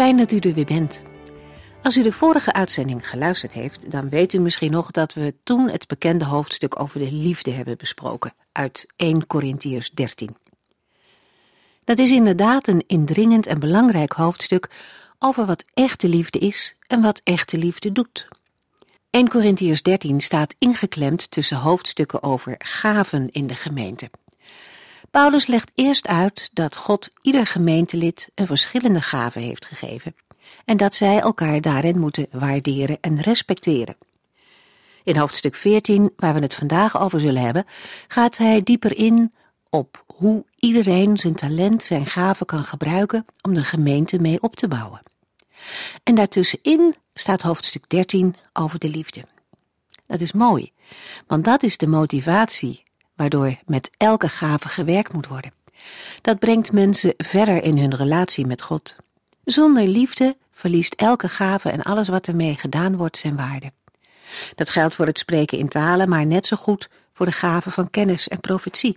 Fijn dat u er weer bent. Als u de vorige uitzending geluisterd heeft, dan weet u misschien nog dat we toen het bekende hoofdstuk over de liefde hebben besproken, uit 1 Corinthiërs 13. Dat is inderdaad een indringend en belangrijk hoofdstuk over wat echte liefde is en wat echte liefde doet. 1 Corinthiërs 13 staat ingeklemd tussen hoofdstukken over gaven in de gemeente. Paulus legt eerst uit dat God ieder gemeentelid een verschillende gave heeft gegeven en dat zij elkaar daarin moeten waarderen en respecteren. In hoofdstuk 14, waar we het vandaag over zullen hebben, gaat hij dieper in op hoe iedereen zijn talent, zijn gave kan gebruiken om de gemeente mee op te bouwen. En daartussenin staat hoofdstuk 13 over de liefde. Dat is mooi, want dat is de motivatie waardoor met elke gave gewerkt moet worden. Dat brengt mensen verder in hun relatie met God. Zonder liefde verliest elke gave en alles wat ermee gedaan wordt zijn waarde. Dat geldt voor het spreken in talen, maar net zo goed voor de gave van kennis en profetie.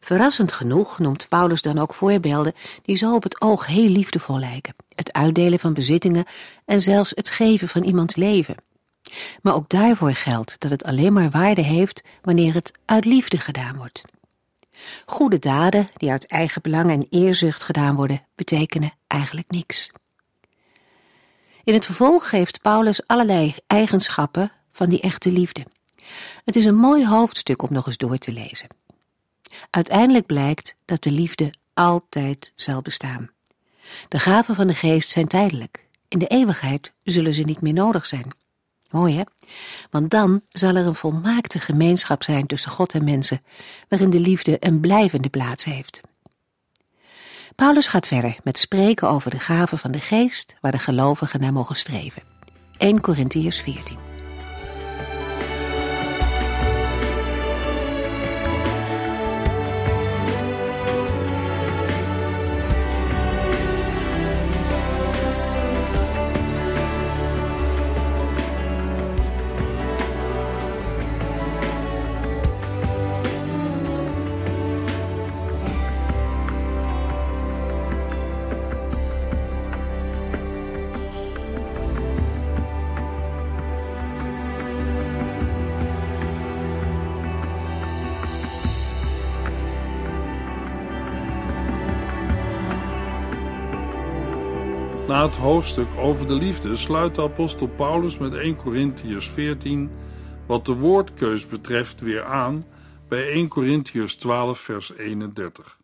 Verrassend genoeg noemt Paulus dan ook voorbeelden die zo op het oog heel liefdevol lijken: het uitdelen van bezittingen en zelfs het geven van iemands leven. Maar ook daarvoor geldt dat het alleen maar waarde heeft wanneer het uit liefde gedaan wordt. Goede daden die uit eigen belang en eerzucht gedaan worden, betekenen eigenlijk niks. In het vervolg geeft Paulus allerlei eigenschappen van die echte liefde. Het is een mooi hoofdstuk om nog eens door te lezen. Uiteindelijk blijkt dat de liefde altijd zal bestaan. De gaven van de geest zijn tijdelijk. In de eeuwigheid zullen ze niet meer nodig zijn. Mooi hè? Want dan zal er een volmaakte gemeenschap zijn tussen God en mensen, waarin de liefde een blijvende plaats heeft. Paulus gaat verder met spreken over de gaven van de geest waar de gelovigen naar mogen streven. 1 Corinthiërs 14. Hoofdstuk over de liefde sluit de apostel Paulus met 1 Corinthiërs 14 wat de woordkeus betreft weer aan bij 1 Corinthiërs 12 vers 31.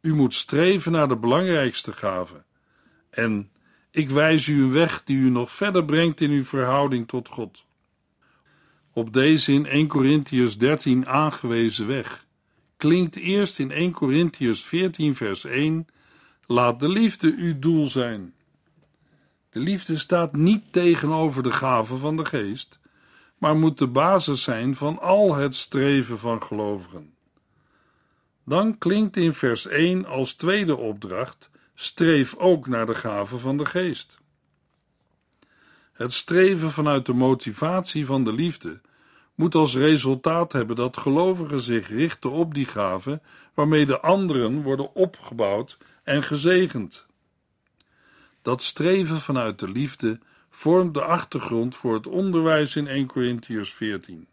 U moet streven naar de belangrijkste gave en ik wijs u een weg die u nog verder brengt in uw verhouding tot God. Op deze in 1 Corinthiërs 13 aangewezen weg klinkt eerst in 1 Corinthiërs 14 vers 1 Laat de liefde uw doel zijn. De liefde staat niet tegenover de gave van de geest, maar moet de basis zijn van al het streven van gelovigen. Dan klinkt in vers 1 als tweede opdracht: streef ook naar de gave van de geest. Het streven vanuit de motivatie van de liefde moet als resultaat hebben dat gelovigen zich richten op die gave waarmee de anderen worden opgebouwd en gezegend. Dat streven vanuit de liefde vormt de achtergrond voor het onderwijs in 1 Corinthiërs 14.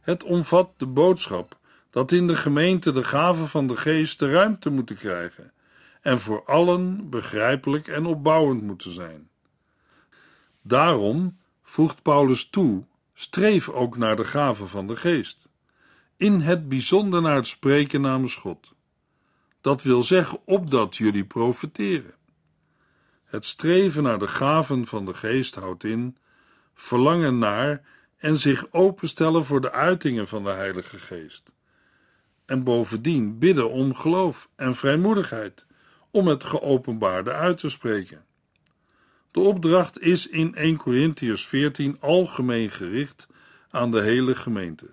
Het omvat de boodschap dat in de gemeente de gaven van de geest ruimte moeten krijgen en voor allen begrijpelijk en opbouwend moeten zijn. Daarom voegt Paulus toe: streef ook naar de gaven van de geest, in het bijzonder naar het spreken namens God. Dat wil zeggen, opdat jullie profiteren. Het streven naar de gaven van de geest houdt in verlangen naar en zich openstellen voor de uitingen van de Heilige Geest. En bovendien bidden om geloof en vrijmoedigheid, om het geopenbaarde uit te spreken. De opdracht is in 1 Corinthians 14 algemeen gericht aan de hele gemeente.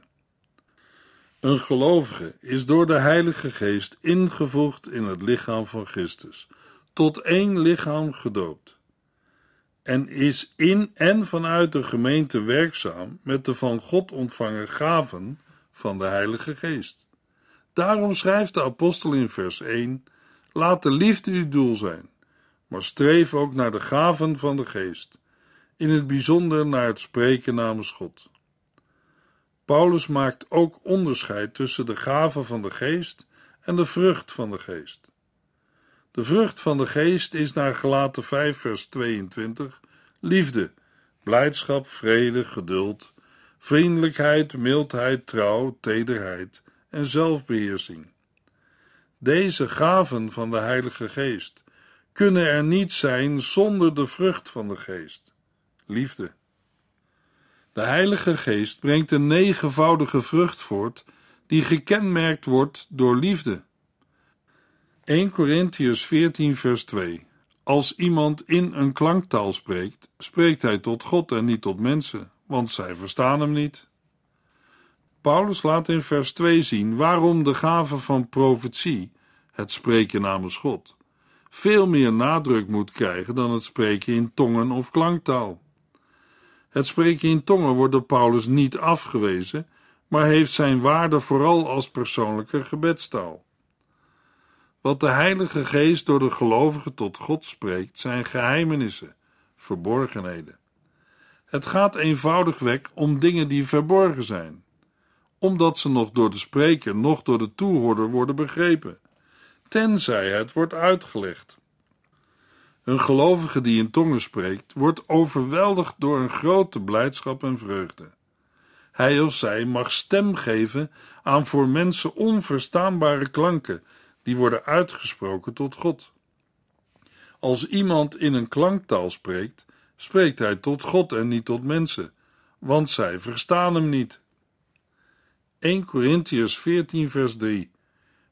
Een gelovige is door de Heilige Geest ingevoegd in het lichaam van Christus, tot één lichaam gedoopt, en is in en vanuit de gemeente werkzaam met de van God ontvangen gaven van de Heilige Geest. Daarom schrijft de apostel in vers 1: Laat de liefde uw doel zijn, maar streef ook naar de gaven van de Geest, in het bijzonder naar het spreken namens God. Paulus maakt ook onderscheid tussen de gaven van de geest en de vrucht van de geest. De vrucht van de geest is naar gelaten 5 vers 22 liefde, blijdschap, vrede, geduld, vriendelijkheid, mildheid, trouw, tederheid en zelfbeheersing. Deze gaven van de Heilige Geest kunnen er niet zijn zonder de vrucht van de Geest, liefde. De Heilige Geest brengt een negenvoudige vrucht voort die gekenmerkt wordt door liefde. 1 Corinthians 14 vers 2 Als iemand in een klanktaal spreekt, spreekt hij tot God en niet tot mensen, want zij verstaan hem niet. Paulus laat in vers 2 zien waarom de gave van profetie, het spreken namens God, veel meer nadruk moet krijgen dan het spreken in tongen of klanktaal. Het spreken in tongen wordt door Paulus niet afgewezen, maar heeft zijn waarde vooral als persoonlijke gebedstaal. Wat de Heilige Geest door de gelovigen tot God spreekt, zijn geheimenissen, verborgenheden. Het gaat eenvoudigweg om dingen die verborgen zijn, omdat ze nog door de spreker, nog door de toehoorder worden begrepen, tenzij het wordt uitgelegd. Een gelovige die in tongen spreekt, wordt overweldigd door een grote blijdschap en vreugde. Hij of zij mag stem geven aan voor mensen onverstaanbare klanken die worden uitgesproken tot God. Als iemand in een klanktaal spreekt, spreekt hij tot God en niet tot mensen, want zij verstaan hem niet. 1 Corinthians 14 vers 3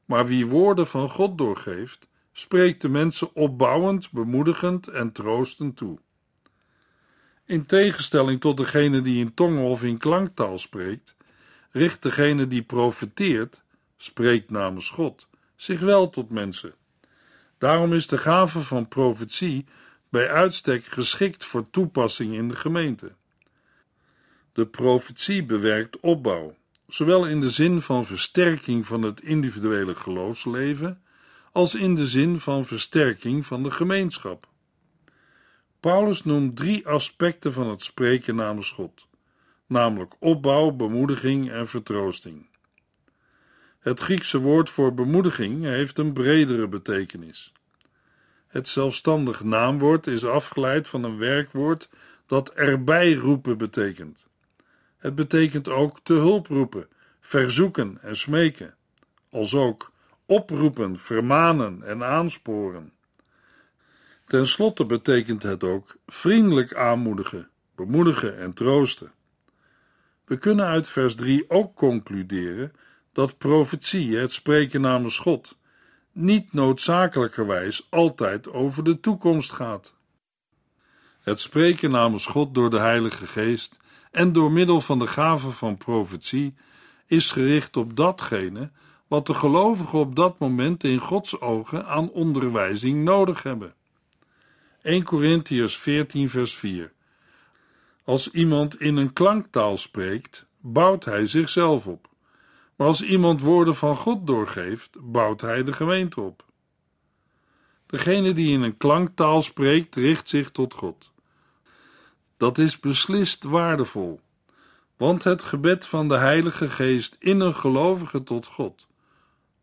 Maar wie woorden van God doorgeeft, spreekt de mensen opbouwend, bemoedigend en troostend toe. In tegenstelling tot degene die in tongen of in klanktaal spreekt, richt degene die profeteert, spreekt namens God, zich wel tot mensen. Daarom is de gave van profetie bij uitstek geschikt voor toepassing in de gemeente. De profetie bewerkt opbouw, zowel in de zin van versterking van het individuele geloofsleven als in de zin van versterking van de gemeenschap. Paulus noemt drie aspecten van het spreken namens God, namelijk opbouw, bemoediging en vertroosting. Het Griekse woord voor bemoediging heeft een bredere betekenis. Het zelfstandig naamwoord is afgeleid van een werkwoord dat erbij roepen betekent. Het betekent ook te hulp roepen, verzoeken en smeken, als ook oproepen, vermanen en aansporen. Ten slotte betekent het ook vriendelijk aanmoedigen, bemoedigen en troosten. We kunnen uit vers 3 ook concluderen dat profetie, het spreken namens God, niet noodzakelijkerwijs altijd over de toekomst gaat. Het spreken namens God door de Heilige Geest en door middel van de gave van profetie is gericht op datgene wat de gelovigen op dat moment in Gods ogen aan onderwijzing nodig hebben. 1 Corinthians 14, vers 4. Als iemand in een klanktaal spreekt, bouwt hij zichzelf op. Maar als iemand woorden van God doorgeeft, bouwt hij de gemeente op. Degene die in een klanktaal spreekt, richt zich tot God. Dat is beslist waardevol, want het gebed van de Heilige Geest in een gelovige tot God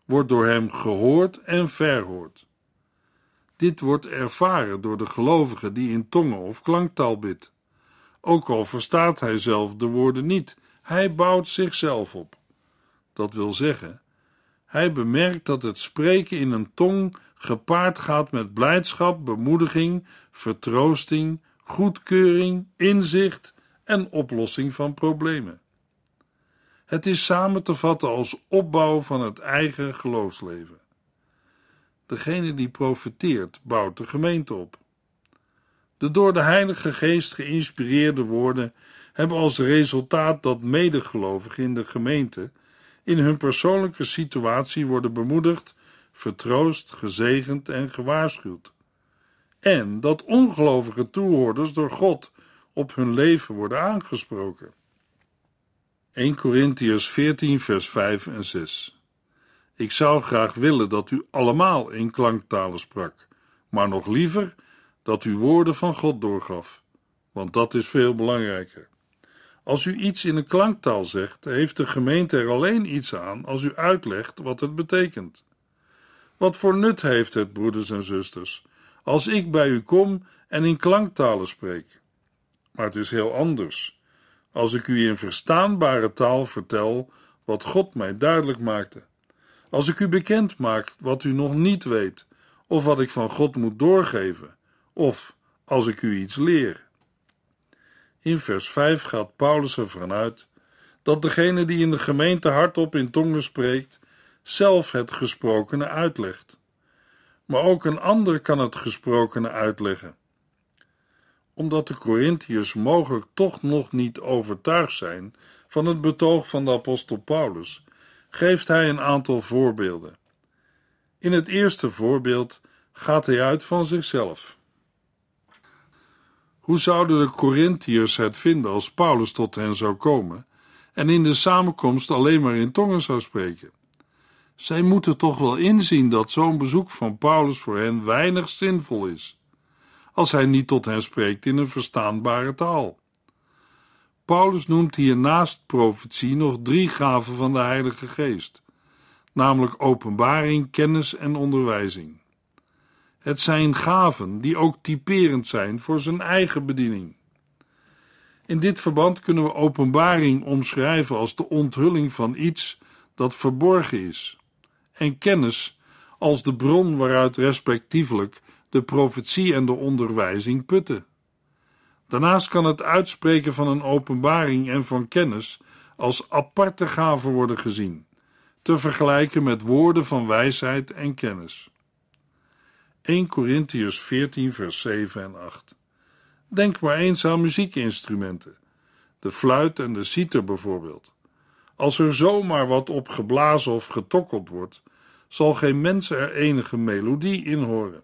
wordt door hem gehoord en verhoord. Dit wordt ervaren door de gelovige die in tongen of klanktaal bidt. Ook al verstaat hij zelf de woorden niet, hij bouwt zichzelf op. Dat wil zeggen, hij bemerkt dat het spreken in een tong gepaard gaat met blijdschap, bemoediging, vertroosting, goedkeuring, inzicht en oplossing van problemen. Het is samen te vatten als opbouw van het eigen geloofsleven. Degene die profeteert, bouwt de gemeente op. De door de Heilige Geest geïnspireerde woorden hebben als resultaat dat medegelovigen in de gemeente in hun persoonlijke situatie worden bemoedigd, vertroost, gezegend en gewaarschuwd. En dat ongelovige toehoorders door God op hun leven worden aangesproken. 1 Corinthians 14, vers 5 en 6. Ik zou graag willen dat u allemaal in klanktalen sprak, maar nog liever dat u woorden van God doorgaf, want dat is veel belangrijker. Als u iets in een klanktaal zegt, heeft de gemeente er alleen iets aan als u uitlegt wat het betekent. Wat voor nut heeft het, broeders en zusters, als ik bij u kom en in klanktalen spreek? Maar het is heel anders als ik u in verstaanbare taal vertel wat God mij duidelijk maakte. Als ik u bekend maak wat u nog niet weet, of wat ik van God moet doorgeven, of als ik u iets leer. In vers 5 gaat Paulus ervan uit dat degene die in de gemeente hardop in tongen spreekt, zelf het gesprokene uitlegt. Maar ook een ander kan het gesprokene uitleggen. Omdat de Corinthiërs mogelijk toch nog niet overtuigd zijn van het betoog van de apostel Paulus, geeft hij een aantal voorbeelden. In het eerste voorbeeld gaat hij uit van zichzelf. Hoe zouden de Corinthiërs het vinden als Paulus tot hen zou komen en in de samenkomst alleen maar in tongen zou spreken? Zij moeten toch wel inzien dat zo'n bezoek van Paulus voor hen weinig zinvol is, als hij niet tot hen spreekt in een verstaanbare taal. Paulus noemt hier naast profetie nog drie gaven van de Heilige Geest, namelijk openbaring, kennis en onderwijzing. Het zijn gaven die ook typerend zijn voor zijn eigen bediening. In dit verband kunnen we openbaring omschrijven als de onthulling van iets dat verborgen is, en kennis als de bron waaruit respectievelijk de profetie en de onderwijzing putten. Daarnaast kan het uitspreken van een openbaring en van kennis als aparte gaven worden gezien, te vergelijken met woorden van wijsheid en kennis. 1 Corinthians 14, vers 7 en 8. Denk maar eens aan muziekinstrumenten, de fluit en de citer bijvoorbeeld. Als er zomaar wat op geblazen of getokkeld wordt, zal geen mens er enige melodie in horen.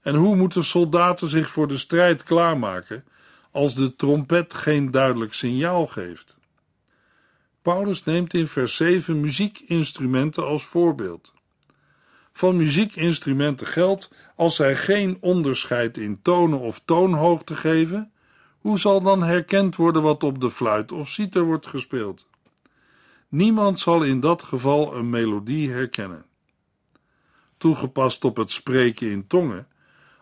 En hoe moeten soldaten zich voor de strijd klaarmaken als de trompet geen duidelijk signaal geeft? Paulus neemt in vers 7 muziekinstrumenten als voorbeeld van muziekinstrumenten geldt als zij geen onderscheid in tonen of toonhoogte geven, hoe zal dan herkend worden wat op de fluit of citer wordt gespeeld? Niemand zal in dat geval een melodie herkennen. Toegepast op het spreken in tongen,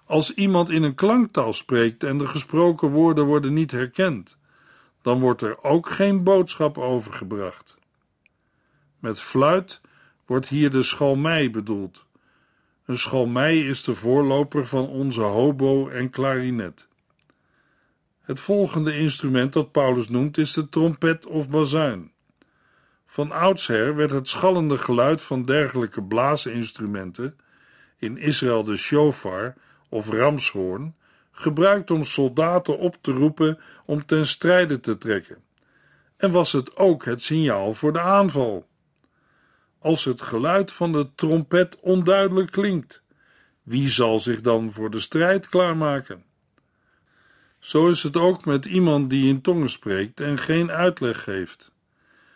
als iemand in een klanktaal spreekt en de gesproken woorden worden niet herkend, dan wordt er ook geen boodschap overgebracht. Met fluit wordt hier de schalmei bedoeld. Een schalmei is de voorloper van onze hobo en klarinet. Het volgende instrument dat Paulus noemt is de trompet of bazuin. Van oudsher werd het schallende geluid van dergelijke blaasinstrumenten, in Israël de shofar of ramshoorn, gebruikt om soldaten op te roepen om ten strijde te trekken. En was het ook het signaal voor de aanval als het geluid van de trompet onduidelijk klinkt? Wie zal zich dan voor de strijd klaarmaken? Zo is het ook met iemand die in tongen spreekt en geen uitleg geeft.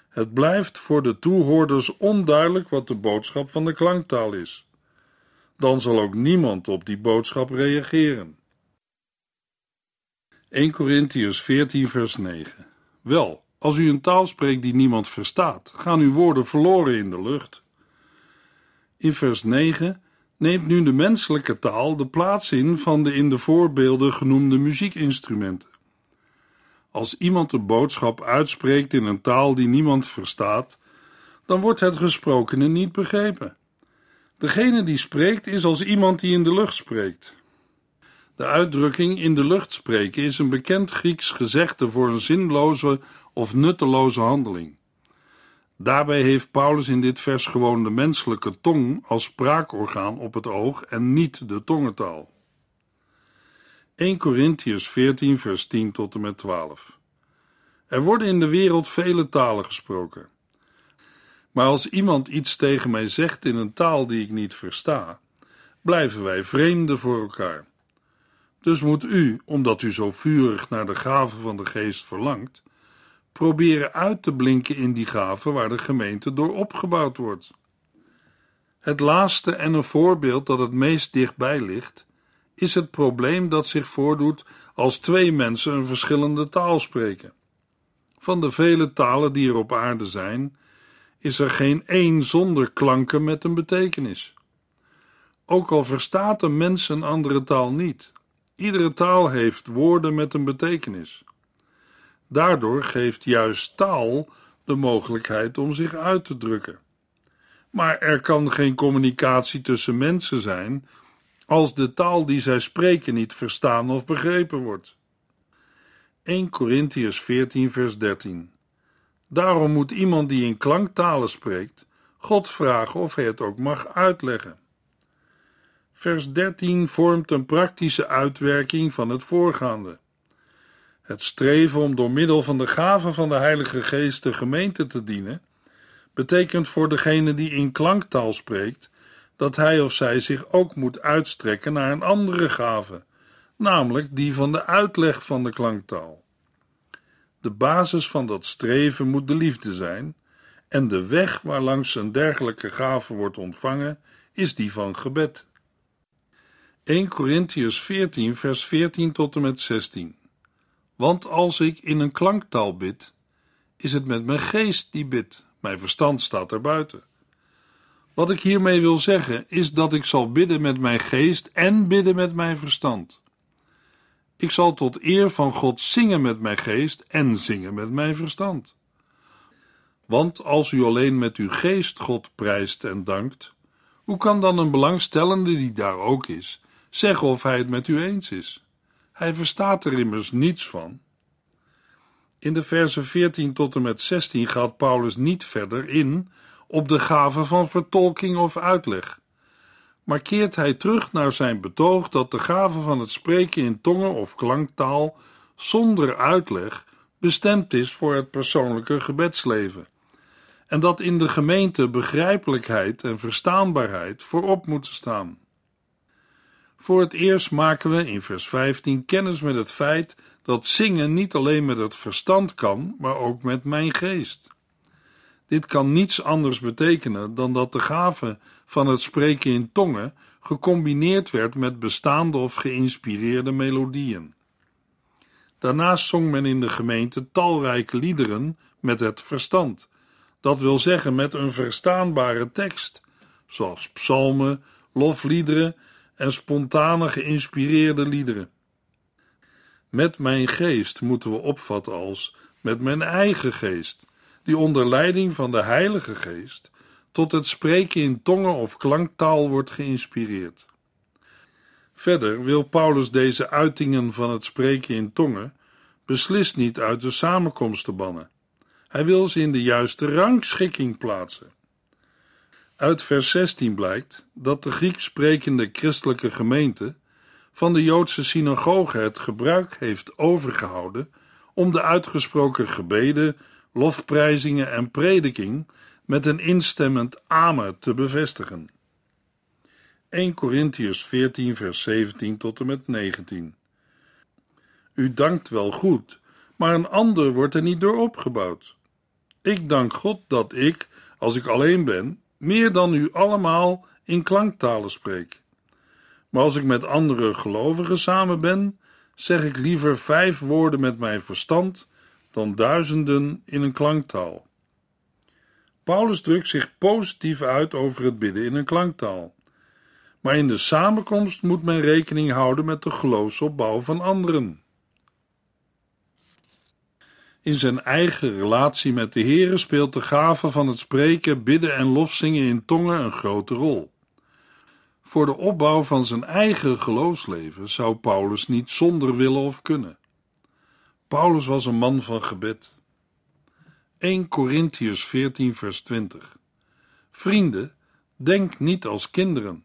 Het blijft voor de toehoorders onduidelijk wat de boodschap van de klanktaal is. Dan zal ook niemand op die boodschap reageren. 1 Corinthians 14, vers 9. Wel, als u een taal spreekt die niemand verstaat, gaan uw woorden verloren in de lucht. In vers 9 neemt nu de menselijke taal de plaats in van de in de voorbeelden genoemde muziekinstrumenten. Als iemand een boodschap uitspreekt in een taal die niemand verstaat, dan wordt het gesprokene niet begrepen. Degene die spreekt is als iemand die in de lucht spreekt. De uitdrukking in de lucht spreken is een bekend Grieks gezegde voor een zinloze of nutteloze handeling. Daarbij heeft Paulus in dit vers gewoon de menselijke tong als spraakorgaan op het oog en niet de tongentaal. 1 Corinthians 14, vers 10 tot en met 12. Er worden in de wereld vele talen gesproken. Maar als iemand iets tegen mij zegt in een taal die ik niet versta, blijven wij vreemden voor elkaar. Dus moet u, omdat u zo vurig naar de gave van de geest verlangt, proberen uit te blinken in die gave waar de gemeente door opgebouwd wordt. Het laatste en een voorbeeld dat het meest dichtbij ligt, is het probleem dat zich voordoet als twee mensen een verschillende taal spreken. Van de vele talen die er op aarde zijn, is er geen één zonder klanken met een betekenis. Ook al verstaat een mens een andere taal niet, iedere taal heeft woorden met een betekenis. Daardoor geeft juist taal de mogelijkheid om zich uit te drukken. Maar er kan geen communicatie tussen mensen zijn als de taal die zij spreken niet verstaan of begrepen wordt. 1 Corinthians 14, vers 13. Daarom moet iemand die in klanktalen spreekt, God vragen of hij het ook mag uitleggen. Vers 13 vormt een praktische uitwerking van het voorgaande. Het streven om door middel van de gaven van de Heilige Geest de gemeente te dienen, betekent voor degene die in klanktaal spreekt dat hij of zij zich ook moet uitstrekken naar een andere gave, namelijk die van de uitleg van de klanktaal. De basis van dat streven moet de liefde zijn, en de weg waarlangs een dergelijke gave wordt ontvangen, is die van gebed. 1 Corinthians 14, vers 14 tot en met 16. Want als ik in een klanktaal bid, is het met mijn geest die bidt, mijn verstand staat er buiten. Wat ik hiermee wil zeggen, is dat ik zal bidden met mijn geest en bidden met mijn verstand. Ik zal tot eer van God zingen met mijn geest en zingen met mijn verstand. Want als u alleen met uw geest God prijst en dankt, hoe kan dan een belangstellende die daar ook is, zeggen of hij het met u eens is? Hij verstaat er immers niets van. In de versen 14 tot en met 16 gaat Paulus niet verder in op de gave van vertolking of uitleg, maar keert hij terug naar zijn betoog dat de gave van het spreken in tongen of klanktaal zonder uitleg bestemd is voor het persoonlijke gebedsleven en dat in de gemeente begrijpelijkheid en verstaanbaarheid voorop moeten staan. Voor het eerst maken we in vers 15 kennis met het feit dat zingen niet alleen met het verstand kan, maar ook met mijn geest. Dit kan niets anders betekenen dan dat de gave van het spreken in tongen gecombineerd werd met bestaande of geïnspireerde melodieën. Daarnaast zong men in de gemeente talrijke liederen met het verstand, dat wil zeggen met een verstaanbare tekst, zoals psalmen, lofliederen en spontane geïnspireerde liederen. Met mijn geest moeten we opvatten als met mijn eigen geest, die onder leiding van de Heilige Geest tot het spreken in tongen of klanktaal wordt geïnspireerd. Verder wil Paulus deze uitingen van het spreken in tongen beslist niet uit de samenkomsten bannen. Hij wil ze in de juiste rangschikking plaatsen. Uit vers 16 blijkt dat de Grieks sprekende christelijke gemeente van de Joodse synagoge het gebruik heeft overgehouden om de uitgesproken gebeden, lofprijzingen en prediking met een instemmend amen te bevestigen. 1 Corinthians 14 vers 17 tot en met 19 U dankt wel goed, maar een ander wordt er niet door opgebouwd. Ik dank God dat ik, als ik alleen ben, meer dan u allemaal in klanktalen spreek. Maar als ik met andere gelovigen samen ben, zeg ik liever vijf woorden met mijn verstand dan duizenden in een klanktaal. Paulus drukt zich positief uit over het bidden in een klanktaal. Maar in de samenkomst moet men rekening houden met de geloofsopbouw van anderen. In zijn eigen relatie met de Heere speelt de gave van het spreken, bidden en lofzingen in tongen een grote rol. Voor de opbouw van zijn eigen geloofsleven zou Paulus niet zonder willen of kunnen. Paulus was een man van gebed. 1 Corinthians 14, vers 20. Vrienden, denk niet als kinderen,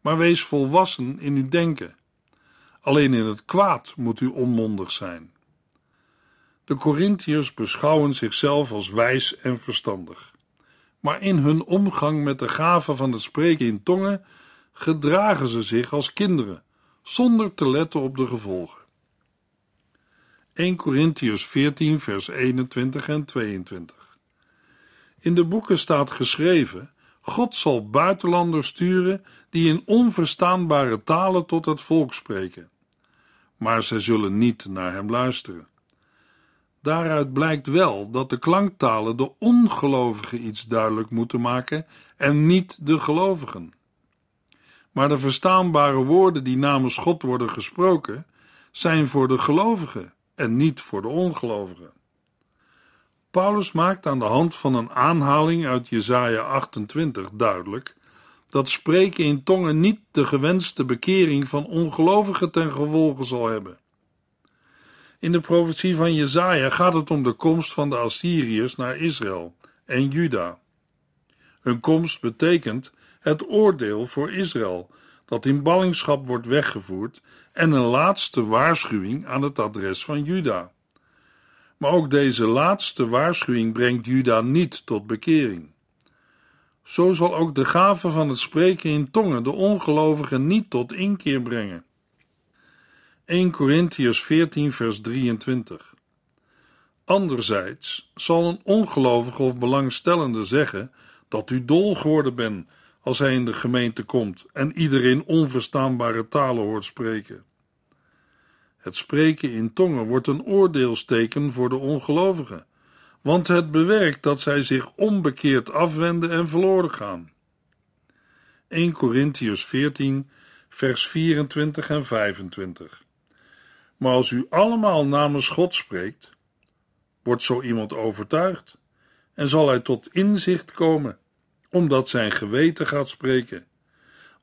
maar wees volwassen in uw denken. Alleen in het kwaad moet u onmondig zijn. De Corinthiërs beschouwen zichzelf als wijs en verstandig. Maar in hun omgang met de gave van het spreken in tongen gedragen ze zich als kinderen, zonder te letten op de gevolgen. 1 Corinthians 14, vers 21 en 22. In de boeken staat geschreven: God zal buitenlanders sturen die in onverstaanbare talen tot het volk spreken. Maar zij zullen niet naar hem luisteren. Daaruit blijkt wel dat de klanktalen de ongelovigen iets duidelijk moeten maken en niet de gelovigen. Maar de verstaanbare woorden die namens God worden gesproken, zijn voor de gelovigen en niet voor de ongelovigen. Paulus maakt aan de hand van een aanhaling uit Jesaja 28 duidelijk dat spreken in tongen niet de gewenste bekering van ongelovigen ten gevolge zal hebben. In de profetie van Jesaja gaat het om de komst van de Assyriërs naar Israël en Juda. Hun komst betekent het oordeel voor Israël, dat in ballingschap wordt weggevoerd, en een laatste waarschuwing aan het adres van Juda. Maar ook deze laatste waarschuwing brengt Juda niet tot bekering. Zo zal ook de gave van het spreken in tongen de ongelovigen niet tot inkeer brengen. 1 Corinthians 14, vers 23. Anderzijds zal een ongelovige of belangstellende zeggen dat u dol geworden bent als hij in de gemeente komt en iedereen onverstaanbare talen hoort spreken. Het spreken in tongen wordt een oordeelsteken voor de ongelovigen, want het bewerkt dat zij zich onbekeerd afwenden en verloren gaan. 1 Corinthians 14, vers 24 en 25. Maar als u allemaal namens God spreekt, wordt zo iemand overtuigd en zal hij tot inzicht komen omdat zijn geweten gaat spreken.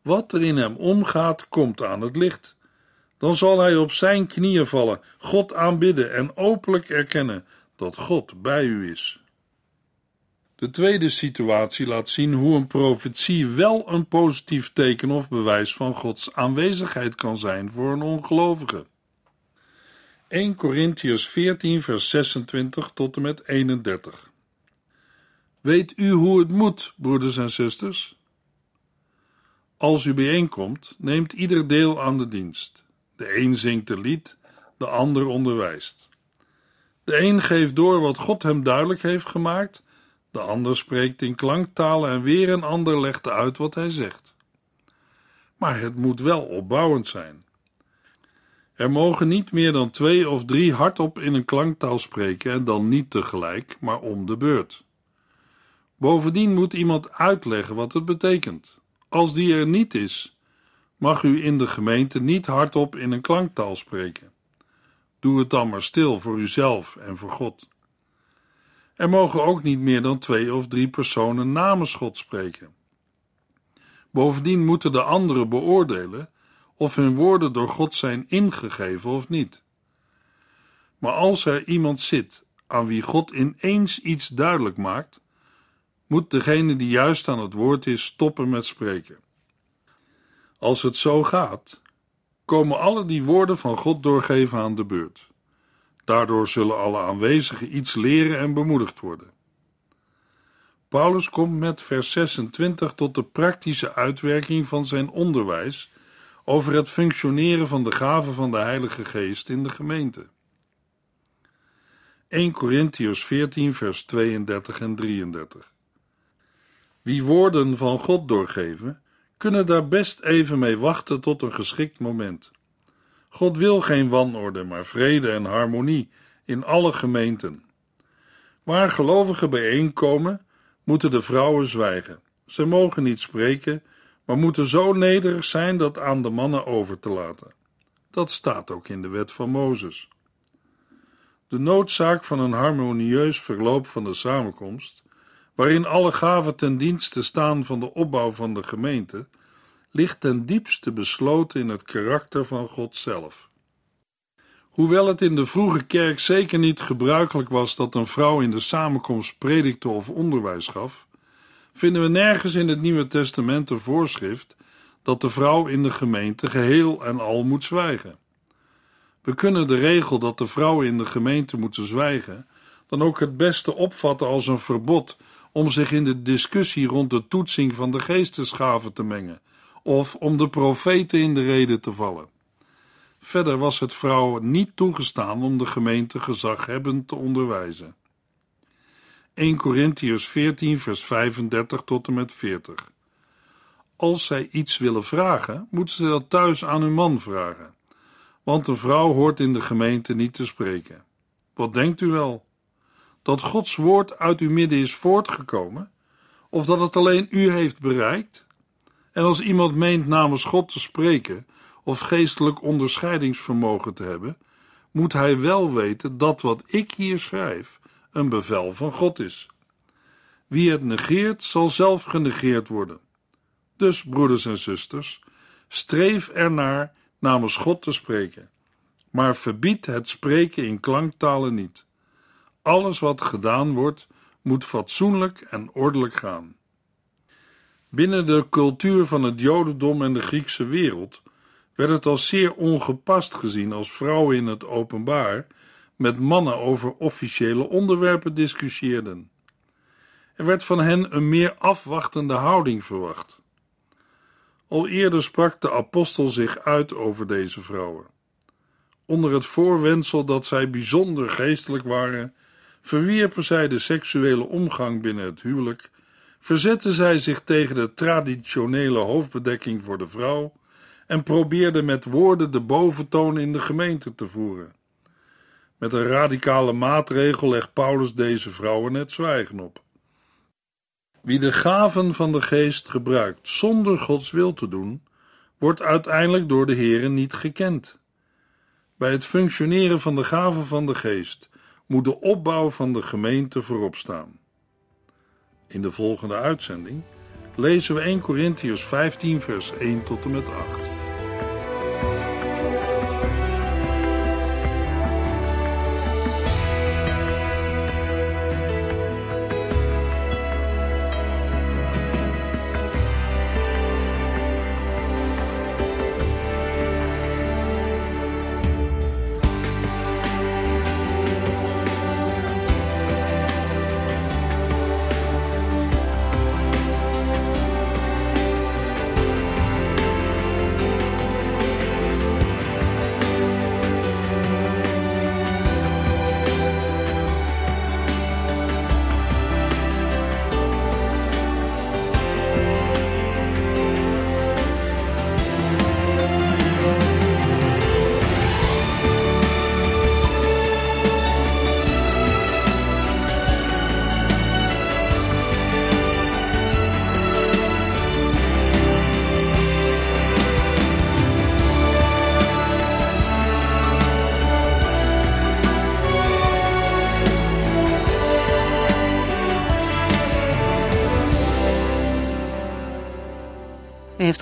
Wat er in hem omgaat, komt aan het licht. Dan zal hij op zijn knieën vallen, God aanbidden en openlijk erkennen dat God bij u is. De tweede situatie laat zien hoe een profetie wel een positief teken of bewijs van Gods aanwezigheid kan zijn voor een ongelovige. 1 Corinthians 14, vers 26 tot en met 31. Weet u hoe het moet, broeders en zusters? Als u bijeenkomt, neemt ieder deel aan de dienst. De een zingt een lied, de ander onderwijst. De een geeft door wat God hem duidelijk heeft gemaakt, de ander spreekt in klanktalen en weer een ander legt uit wat hij zegt. Maar het moet wel opbouwend zijn. Er mogen niet meer dan twee of drie hardop in een klanktaal spreken en dan niet tegelijk, maar om de beurt. Bovendien moet iemand uitleggen wat het betekent. Als die er niet is, mag u in de gemeente niet hardop in een klanktaal spreken. Doe het dan maar stil voor uzelf en voor God. Er mogen ook niet meer dan twee of drie personen namens God spreken. Bovendien moeten de anderen beoordelen of hun woorden door God zijn ingegeven of niet. Maar als er iemand zit aan wie God ineens iets duidelijk maakt, moet degene die juist aan het woord is stoppen met spreken. Als het zo gaat, komen alle die woorden van God doorgeven aan de beurt. Daardoor zullen alle aanwezigen iets leren en bemoedigd worden. Paulus komt met vers 26 tot de praktische uitwerking van zijn onderwijs over het functioneren van de gaven van de Heilige Geest in de gemeente. 1 Corinthians 14, vers 32 en 33. Wie woorden van God doorgeven, kunnen daar best even mee wachten tot een geschikt moment. God wil geen wanorde, maar vrede en harmonie in alle gemeenten. Waar gelovigen bijeenkomen, moeten de vrouwen zwijgen. Ze mogen niet spreken, maar moeten zo nederig zijn dat aan de mannen over te laten. Dat staat ook in de wet van Mozes. De noodzaak van een harmonieus verloop van de samenkomst waarin alle gaven ten dienste staan van de opbouw van de gemeente, ligt ten diepste besloten in het karakter van God zelf. Hoewel het in de vroege kerk zeker niet gebruikelijk was dat een vrouw in de samenkomst predikte of onderwijs gaf, vinden we nergens in het Nieuwe Testament een voorschrift dat de vrouw in de gemeente geheel en al moet zwijgen. We kunnen de regel dat de vrouwen in de gemeente moeten zwijgen dan ook het beste opvatten als een verbod om zich in de discussie rond de toetsing van de geestesgaven te mengen of om de profeten in de reden te vallen. Verder was het vrouwen niet toegestaan om de gemeente gezaghebbend te onderwijzen. 1 Corinthians 14 vers 35 tot en met 40 Als zij iets willen vragen, moeten ze dat thuis aan hun man vragen, want een vrouw hoort in de gemeente niet te spreken. Wat denkt u wel? Dat Gods woord uit uw midden is voortgekomen? Of dat het alleen u heeft bereikt? En als iemand meent namens God te spreken of geestelijk onderscheidingsvermogen te hebben, moet hij wel weten dat wat ik hier schrijf een bevel van God is. Wie het negeert, zal zelf genegeerd worden. Dus, broeders en zusters, streef ernaar namens God te spreken, maar verbied het spreken in klanktalen niet. Alles wat gedaan wordt, moet fatsoenlijk en ordelijk gaan. Binnen de cultuur van het Jodendom en de Griekse wereld werd het als zeer ongepast gezien als vrouwen in het openbaar met mannen over officiële onderwerpen discussieerden. Er werd van hen een meer afwachtende houding verwacht. Al eerder sprak de apostel zich uit over deze vrouwen. Onder het voorwendsel dat zij bijzonder geestelijk waren, verwierpen zij de seksuele omgang binnen het huwelijk, verzetten zij zich tegen de traditionele hoofdbedekking voor de vrouw en probeerden met woorden de boventoon in de gemeente te voeren. Met een radicale maatregel legt Paulus deze vrouwen het zwijgen op. Wie de gaven van de geest gebruikt zonder Gods wil te doen, wordt uiteindelijk door de Heeren niet gekend. Bij het functioneren van de gaven van de geest moet de opbouw van de gemeente voorop staan. In de volgende uitzending lezen we 1 Corinthians 15 vers 1 tot en met 8.